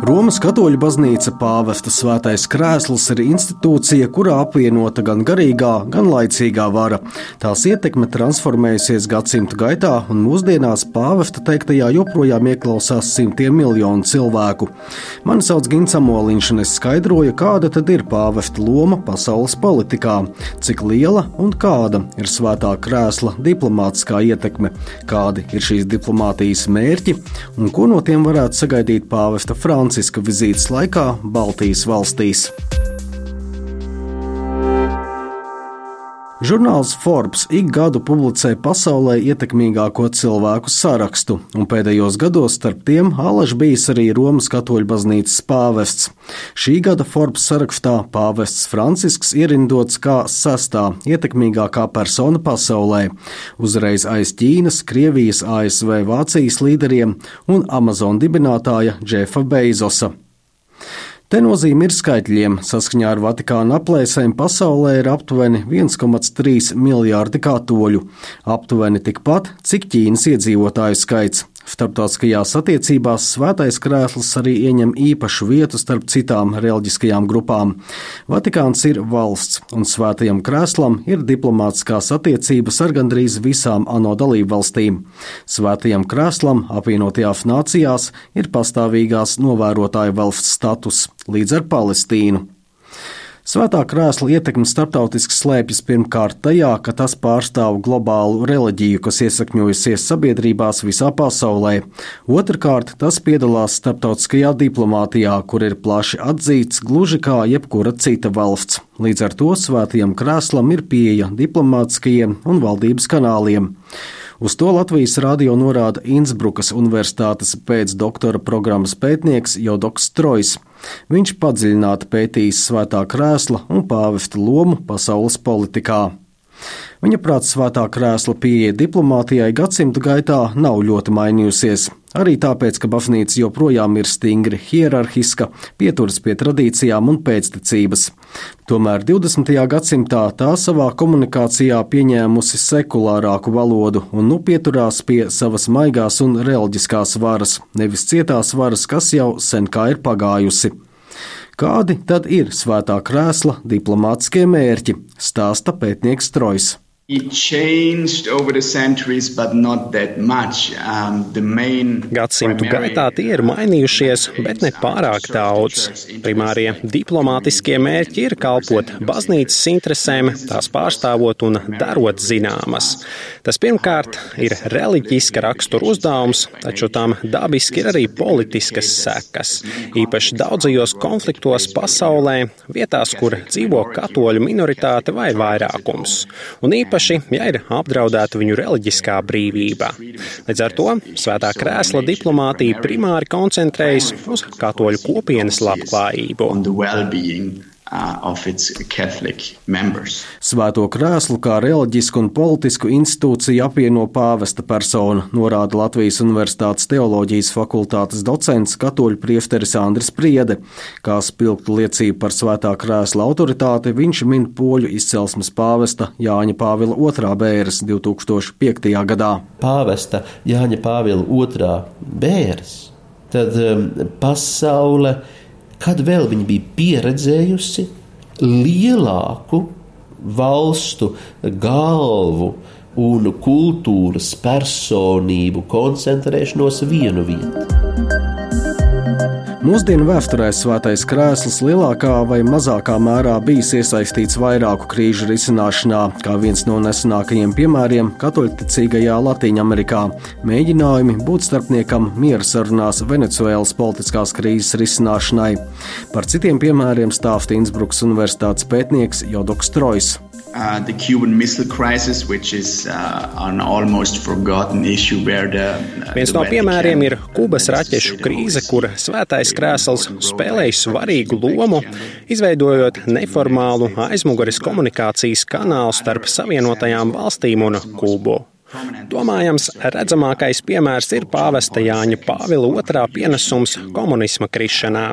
Romas katoļu baznīca pāvesta svētais krēsls ir institūcija, kurā apvienota gan garīgā, gan laicīgā vara. Tās ietekme transformējusies gadsimtu gaitā, un mūsdienās pāvesta teiktajā joprojām ieklausās simtiem miljonu cilvēku. Mani sauc Gins Amoliņš, un es skaidroju, kāda tad ir pāvesta loma pasaules politikā, cik liela un kāda ir svētā krēsla diplomātiskā ietekme, kādi ir šīs diplomātijas mērķi un ko no tiem varētu sagaidīt pāvesta Frančiska. Franciska vizītes laikā Baltijas valstīs. Žurnāls Forbes ik gadu publicē pasaulē ietekmīgāko cilvēku sarakstu, un pēdējos gados starp tiem alaž bijis arī Romas katoļu baznīcas pāvests. Šī gada Forbes sarakstā pāvests Francisks ierindots kā sastā ietekmīgākā persona pasaulē, uzreiz aiz Ķīnas, Krievijas, ASV, Vācijas līderiem un Amazon dibinātāja Džefa Beizosa. Te nozīme ir skaitļiem. Saskaņā ar Vatikāna aplēsēm pasaulē ir aptuveni 1,3 miljārdi katoļu, aptuveni tikpat, cik Ķīnas iedzīvotāju skaits. Starptautiskajās attiecībās svētais krēsls arī ieņem īpašu vietu starp citām reliģiskajām grupām. Vatikāns ir valsts, un svētajam krēslam ir diplomātiskās attiecības ar gandrīz visām ANO dalību valstīm. Svētajam krēslam apvienotajās nācijās ir pastāvīgās novērotāja valsts status līdz ar Palestīnu. Svētā krēsla ietekme starptautiski slēpjas pirmkārt tajā, ka tas pārstāv globālu reliģiju, kas iesakņojusies sabiedrībās visā pasaulē. Otrakārt, tas piedalās starptautiskajā diplomātijā, kur ir plaši atzīts gluži kā jebkura cita valsts. Līdz ar to svētajam krēslam ir pieeja diplomātiskajiem un valdības kanāliem. Uz to Latvijas rādio norāda Innsbrukas Universitātes pēcdoktora programmas pētnieks Jodoks Trojs. Viņš padziļināti pētījis svētā krēsla un pāvesta lomu pasaules politikā. Viņa prāt svētā krēsla pieeja diplomātijai gadsimtu gaitā nav ļoti mainījusies. Arī tāpēc, ka baznīca joprojām ir stingri hierarhiska, pieturas pie tradīcijām un pēctecības. Tomēr 20. gadsimtā tā savā komunikācijā pieņēmusi sekulārāku valodu un nu pieturās pie savas maigās un reliģiskās varas, nevis cietās varas, kas jau sen kā ir pagājusi. Kādi tad ir svētā krēsla diplomātiskie mērķi, stāsta pētnieks Trojs. Um, Gadsimtu gaitā tie ir mainījušies, bet ne pārāk daudz. Primārie diplomātiskie mērķi ir kalpot baznīcas interesēm, tās pārstāvot un darot zināmas. Tas pirmkārt ir reliģiska rakstura uzdevums, taču tam dabiski ir arī politiskas sekas. Īpaši daudzajos konfliktos pasaulē, vietās, kur dzīvo katoļu minoritāte vai vairākums. Un īpaši īpaši, ja ir apdraudēta viņu reliģiskā brīvība. Līdz ar to svētā krēsla diplomātija primāri koncentrējas uz katoļu kopienas labklājību. Uh, Svēto krēslu kā reliģisku un politisku institūciju apvieno pāvesta persona, norāda Latvijas Universitātes teoloģijas fakultātes docents katoļu priesteris Andris Priede. Kā spilgtu liecību par svētā krēsla autoritāti, viņš min poļu izcelsmes pāvesta Jāņa Pāvila II bēres 2005. gadā. Pāvesta Jāņa Pāvila II bēres, tad um, pasaule kad vēl viņa bija pieredzējusi lielāku valstu galvu un kultūras personību koncentrēšanos vienu vietu. Mūsdienu vēsturē svētais krēsls lielākā vai mazākā mērā bijis iesaistīts vairāku krīžu risināšanā, kā viens no nesenākajiem piemēriem katoļticīgajā Latvijā. Mēģinājumi būt starpniekam miera sarunās Venecuēlas politiskās krīzes risināšanai. Par citiem piemēriem stāsta Innsbrukas Universitātes pētnieks Jodoks Trojs. Uh, the Cuban Missile Crisis, which is uh, an almost forgotten issue where the. Uh, Viens no piemēriem ir Kubas raķešu krīze, kur svētais krēsls spēlēja svarīgu lomu, izveidojot neformālu aizmugures komunikācijas kanālu starp Savienotajām valstīm un Kubu. Domājams, redzamākais piemērs ir pāvesta Jāņa Pāvila otrā pienesums komunisma krišanā.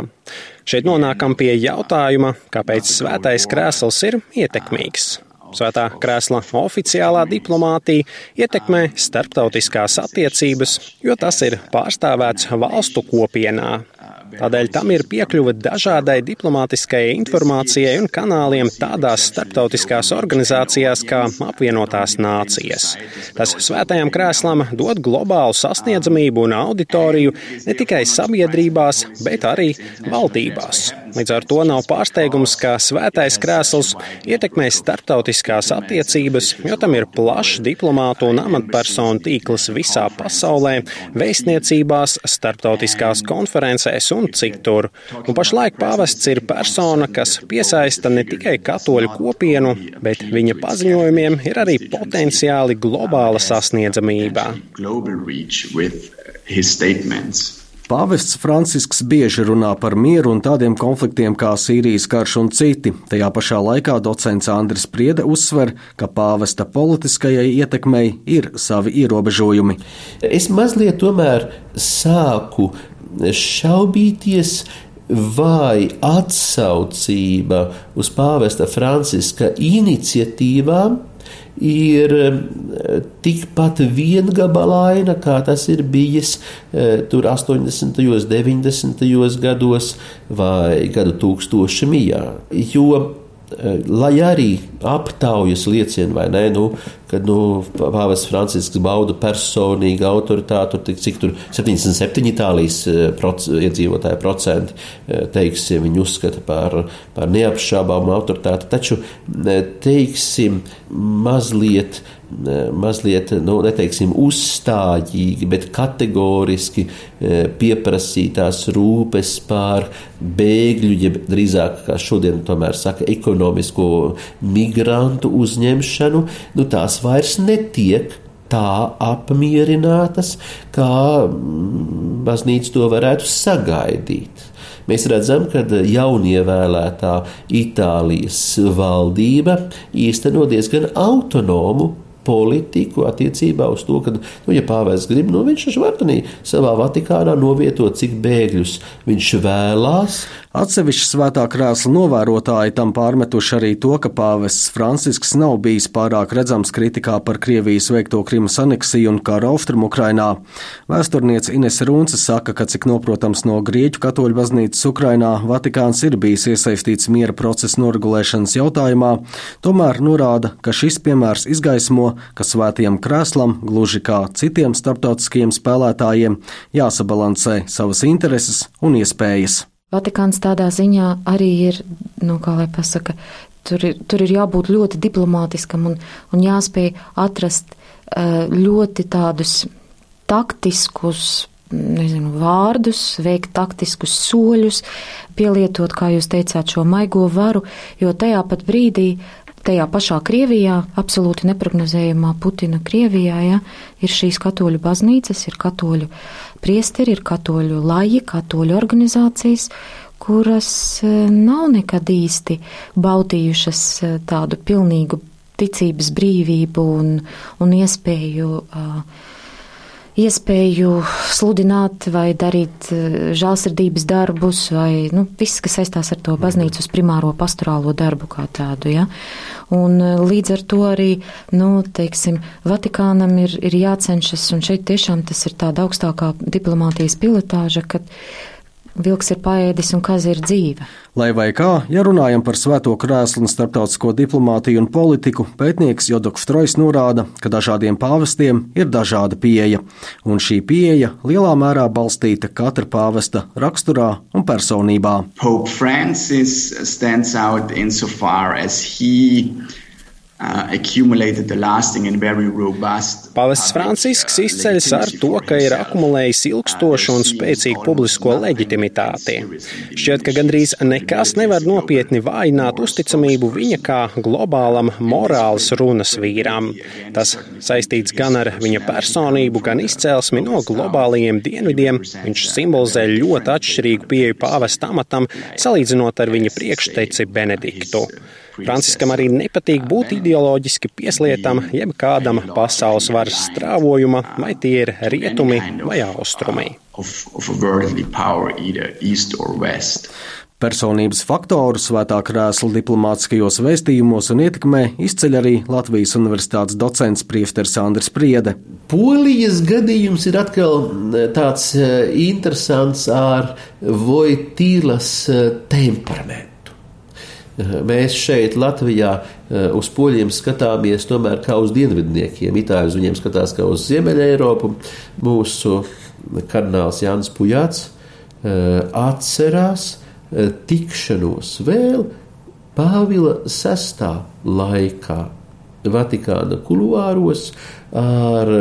Šeit nonākam pie jautājuma, kāpēc svētais krēsls ir ietekmīgs. Svētā krēsla oficiālā diplomātija ietekmē starptautiskās attiecības, jo tas ir pārstāvēts valstu kopienā. Tādēļ tam ir piekļuve dažādai diplomātiskajai informācijai un kanāliem tādās starptautiskās organizācijās kā apvienotās nācijas. Tas svētajam krēslam dod globālu sasniedzamību un auditoriju ne tikai sabiedrībās, bet arī valdībās. Līdz ar to nav pārsteigums, ka svētais krēsls ietekmē starptautiskās attiecības, jo tam ir plašs diplomātu un amatpersonu tīkls visā pasaulē, vēstniecībās, starptautiskās konferencēs un citur. Un pašlaik pāvests ir persona, kas piesaista ne tikai katoļu kopienu, bet viņa paziņojumiem ir arī potenciāli globāla sasniedzamība. Pāvests Francisks bieži runā par mieru un tādiem konfliktiem kā Sīrijas karš un citi. Tajā pašā laikā docents Andris Priede uzsver, ka pāvesta politiskajai ietekmei ir savi ierobežojumi. Es mazliet tomēr sāku šaubīties, vai atsaucība uz pāvesta Franciska iniciatīvām ir eh, tikpat viengabalaina, kā tas ir bijis eh, tur 80., 90. gados vai gadu tūkstoši mijā. Jo Eh, lai arī aptaujas liecina, vai ne, nu, kad nu, Pāvests Francisks bauda personīgu autoritāti, tur, cik tur 77 Itālijas eh, proc, iedzīvotāju procenti, eh, teiksim, viņi uzskata par, par neapšābāmu autoritāti, taču, teiksim, mazliet mazliet, nu, neteiksim, uzstājīgi, bet kategoriski pieprasītās rūpes pār bēgļu, jeb drīzāk, kā šodien tomēr saka, ekonomisko migrantu uzņemšanu, nu, tās vairs netiek tā apmierinātas, kā mm, baznīca to varētu sagaidīt. Mēs redzam, ka jaunievēlētā Itālijas valdība īsteno diezgan autonomu politiku attiecībā uz to, ka, nu, ja pāvests grib, nu, viņš taču var arī savā Vatikānā novietot, cik bēgļus viņš vēlās. Atsevišķi svētā krēsla novērotāji tam pārmetuši arī to, ka pāvests Francisks nav bijis pārāk redzams kritikā par Krievijas veikto Krimas aneksiju un kāru austrumu Ukrainā. Vēsturniece Ines Rūnce saka, ka cik noprotams no Grieķu katoļu baznīcas Ukrainā Vatikāns ir bijis iesaistīts miera procesa noregulēšanas jautājumā, tomēr norāda, ka šis piemērs izgaismo, ka svētajam krēslam, gluži kā citiem starptautiskiem spēlētājiem, jāsabalansē savas intereses un iespējas. Vatikāns tādā ziņā arī ir, nu, kā lai pasaka, tur ir, tur ir jābūt ļoti diplomātiskam un, un jāspēj atrast eh, ļoti tādus taktiskus, nezinu, vārdus, veikt taktiskus soļus, pielietot, kā jūs teicāt, šo maigo varu, jo tajā pat brīdī tajā pašā Krievijā, absolūti neprognozējumā Putina Krievijā, ja, ir šīs katoļu baznīcas, ir katoļu priesteri, ir katoļu laji, katoļu organizācijas, kuras e, nav nekad īsti baudījušas e, tādu pilnīgu ticības brīvību un, un iespēju uh, iespēju sludināt vai darīt eh, žālsirdības darbus, vai nu, viss, kas saistās ar to baznīcas primāro pastorālo darbu kā tādu. Ja? Un eh, līdz ar to arī, nu, teiksim, Vatikānam ir, ir jācenšas, un šeit tiešām tas ir tāda augstākā diplomātijas pilotāža, kad vilks ir paēdis un kaza ir dzīve. Lai vai kā, ja runājam par svēto krēslu un starptautisko diplomātiju un politiku, pētnieks Jodoks Trojs norāda, ka dažādiem pāvestiem ir dažāda pieeja, un šī pieeja lielā mērā balstīta katra pāvesta raksturā un personībā. Pope Francis stands out insofar as he Pāvests Francisks izceļas ar to, ka ir akumulējis ilgstošu un spēcīgu publisko leģitimitāti. Šķiet, ka gandrīz nekas nevar nopietni vājināt uzticamību viņa kā globālam morāls runas vīram. Tas saistīts gan ar viņa personību, gan izcelsmi no globālajiem dienvidiem. Viņš simbolizē ļoti atšķirīgu pieeju pāvesta amatam, salīdzinot ar viņa priekšteci Benediktu. Franciskam arī nepatīk būt ideoloģiski pieslietam jeb kādam pasaules varas strāvojuma, vai tie ir rietumi vai austrumi. Personības faktoru svētā krēsla diplomātiskajos vēstījumos un ietekmē izceļ arī Latvijas Universitātes docents Priesters Andris Priede. Polijas gadījums ir atkal eh, tāds eh, interesants ar Vojtīlas eh, temperamentu. Mēs šeit, Latvijā, uz poļiem skatāmies tomēr kā uz dienvidniekiem. Itāļi uz viņiem skatās kā uz Ziemeļa Eiropu. Mūsu kardināls Jānis Pujāts atcerās, Eh, tikšanos vēl Pāvila VI laikā Vatikāna kuluāros ar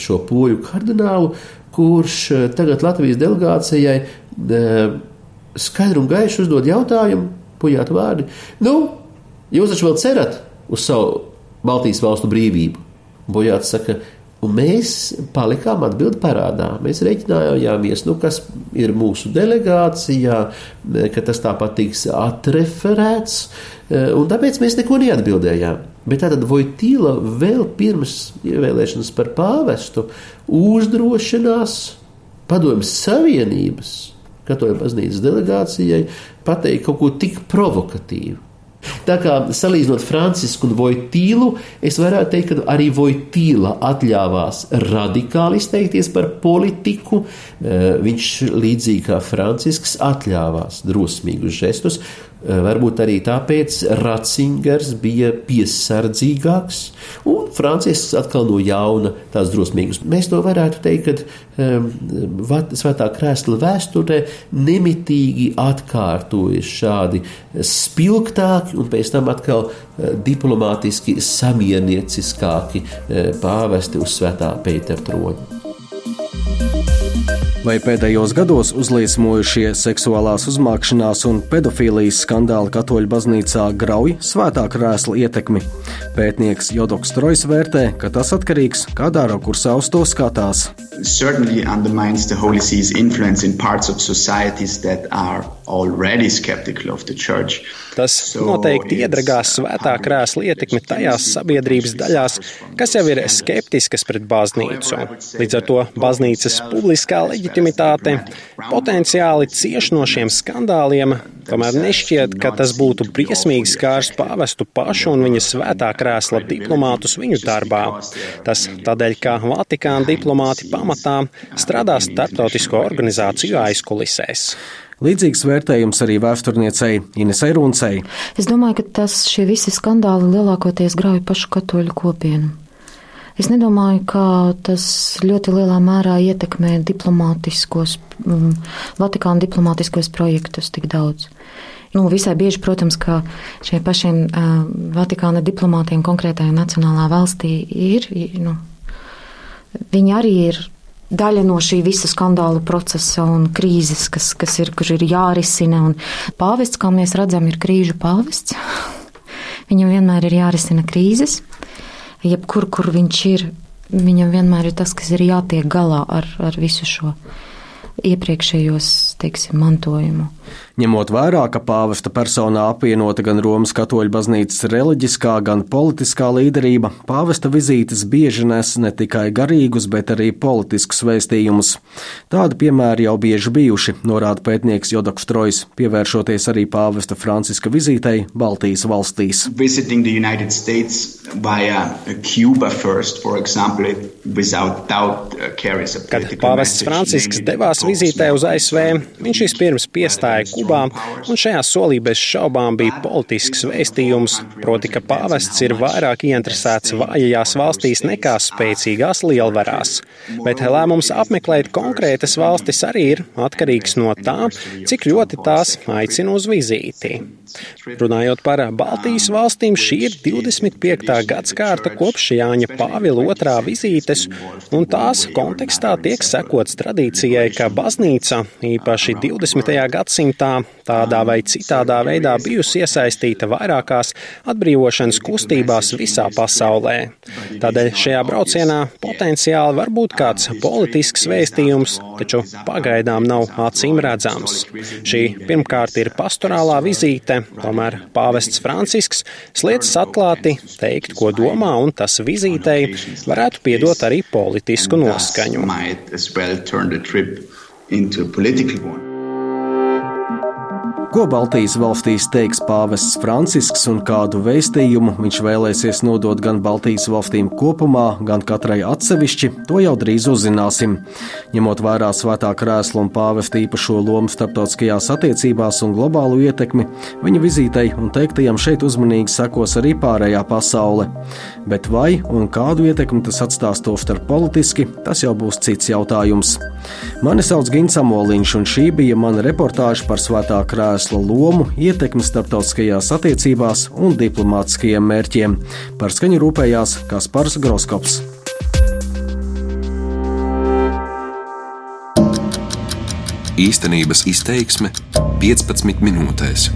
šo poļu kardinālu, kurš eh, tagad Latvijas delegācijai eh, skaidru un gaišu uzdod jautājumu, pujāt vārdi. Nu, jūs taču vēl cerat uz savu Baltijas valstu brīvību? Bojāts saka, Un mēs palikām atbildi parādā. Mēs reiķinājāmies, nu, kas ir mūsu delegācijā, ka tas tāpat tiks atreferēts, un tāpēc mēs neko neatbildējām. Bet tātad Vojtīla vēl pirms ievēlēšanas par pāvestu uzdrošinās padomjas Savienības katoļu baznīcas delegācijai pateikt kaut ko tik provokatīvu. Tā kā salīdzinot Francisku un Vojtīlu, es varētu teikt, ka arī Vojtīla atļāvās radikāli izteikties par politiku. Eh, viņš līdzīgi kā Francisks atļāvās drosmīgus žestus, varbūt arī tāpēc Ratzingers bija piesardzīgāks, un Francisks atkal no jauna tās drosmīgas. Mēs to varētu teikt, ka um, Svētā krēsla vēsturē nemitīgi atkārtojas šādi spilgtāki un pēc tam atkal uh, diplomātiski samienieciskāki uh, pāvesti uz Svētā Pētera troņa vai pēdējos gados uzliesmojušie seksuālās uzmākšanās un pedofīlijas skandāli katoļu baznīcā grauj svētā krēsla ietekmi. Pētnieks Jodoks Trojs vērtē, ka tas atkarīgs kādā rakursā uz to skatās. Certainly undermines the Holy See's influence in parts of societies that are already skeptical of the church. Tas noteikti iedragās svētā krēsla ietekmi tajās sabiedrības daļās, kas jau ir skeptiskas pret baznīcu. Līdz ar to baznīcas publiskā leģitimitāte potenciāli cieš no šiem skandāliem, tomēr nešķiet, ka tas būtu briesmīgi skārs pāvestu pašu un viņa svētā krēsla diplomātus viņu darbā. Tas tādēļ, ka Vatikāna diplomāti pamatā strādā starptautisko organizāciju aizkulisēs. Līdzīgs vērtējums arī vēsturniecei Inesai Runcei. Es domāju, ka tas šie visi skandāli lielākoties grauj pašu katoļu kopienu. Es nedomāju, ka tas ļoti lielā mērā ietekmē diplomātiskos, um, Vatikāna diplomātiskos projektus tik daudz. Nu, visai bieži, protams, ka šiem pašiem uh, Vatikāna diplomātiem konkrētajā nacionālā valstī ir, nu, viņi arī ir daļa no šī visa skandāla procesa un krīzes, kas, kas ir, kur ir jārisina. Un pāvests, kā mēs redzam, ir krīžu pāvests. Viņam vienmēr ir jārisina krīzes. Jebkur, kur viņš ir, viņam vienmēr ir tas, kas ir jātiek galā ar, ar visu šo iepriekšējos, teiksim, mantojumu. Ņemot vērā, ka pāvesta personā apvienota gan Romas katoļu baznīcas reliģiskā, gan politiskā līderība, pāvesta vizītes bieži nes ne tikai garīgus, bet arī politiskus vēstījumus. Tādi piemēri jau bieži bijuši, norāda pētnieks Jodoks Trojs, pievēršoties arī pāvesta Franciska vizītei Baltijas valstīs. First, example, doubt, uh, Kad pāvests Francisks devās vizītē uz ASV, viņš vispirms piestāja Kubā, un šajā solī bez šaubām bija politisks vēstījums, proti, ka pāvests ir vairāk ieinteresēts vājajās valstīs nekā spēcīgās lielvarās. Bet lēmums apmeklēt konkrētas valstis arī ir atkarīgs no tā, cik ļoti tās aicina uz vizīti. Runājot par Baltijas valstīm, šī ir 25. gadsimta kopš Jāņa Pāvila otrā vizītes, un tās kontekstā tiek sekots tradīcijai, ka baznīca īpaši 20. gadsimtā tādā vai citādā veidā bijusi iesaistīta vairākās atbrīvošanas kustībās visā pasaulē. Tādēļ šajā braucienā potenciāli var būt kāds politisks vēstījums, taču pagaidām nav acīm redzams. Šī pirmkārt ir pastorālā vizīte, tomēr pāvests Francisks sliedz atklāti teikt, ko domā, un tas vizītei varētu piedot arī politisku noskaņu. into a political one. Ko Baltijas valstīs teiks pāvests Francisks un kādu vēstījumu viņš vēlēsies nodot gan Baltijas valstīm kopumā, gan katrai atsevišķi, to jau drīz uzzināsim. Ņemot vērā svētā krēsla un pāvesta īpašo lomu starptautiskajās attiecībās un globālu ietekmi, viņa vizītei un teiktajam šeit uzmanīgi sekos arī pārējā pasaule. Bet vai un kādu ietekmi tas atstās to starp politiski, tas jau būs cits jautājums. Mani sauc Gins Amoliņš, un šī bija mana reportāža par svētā krēsla vēsla lomu, ietekmi starptautiskajās attiecībās un diplomātiskajiem mērķiem. Par skaņu rūpējās Kaspars Groskops. Īstenības izteiksme 15 minūtēs.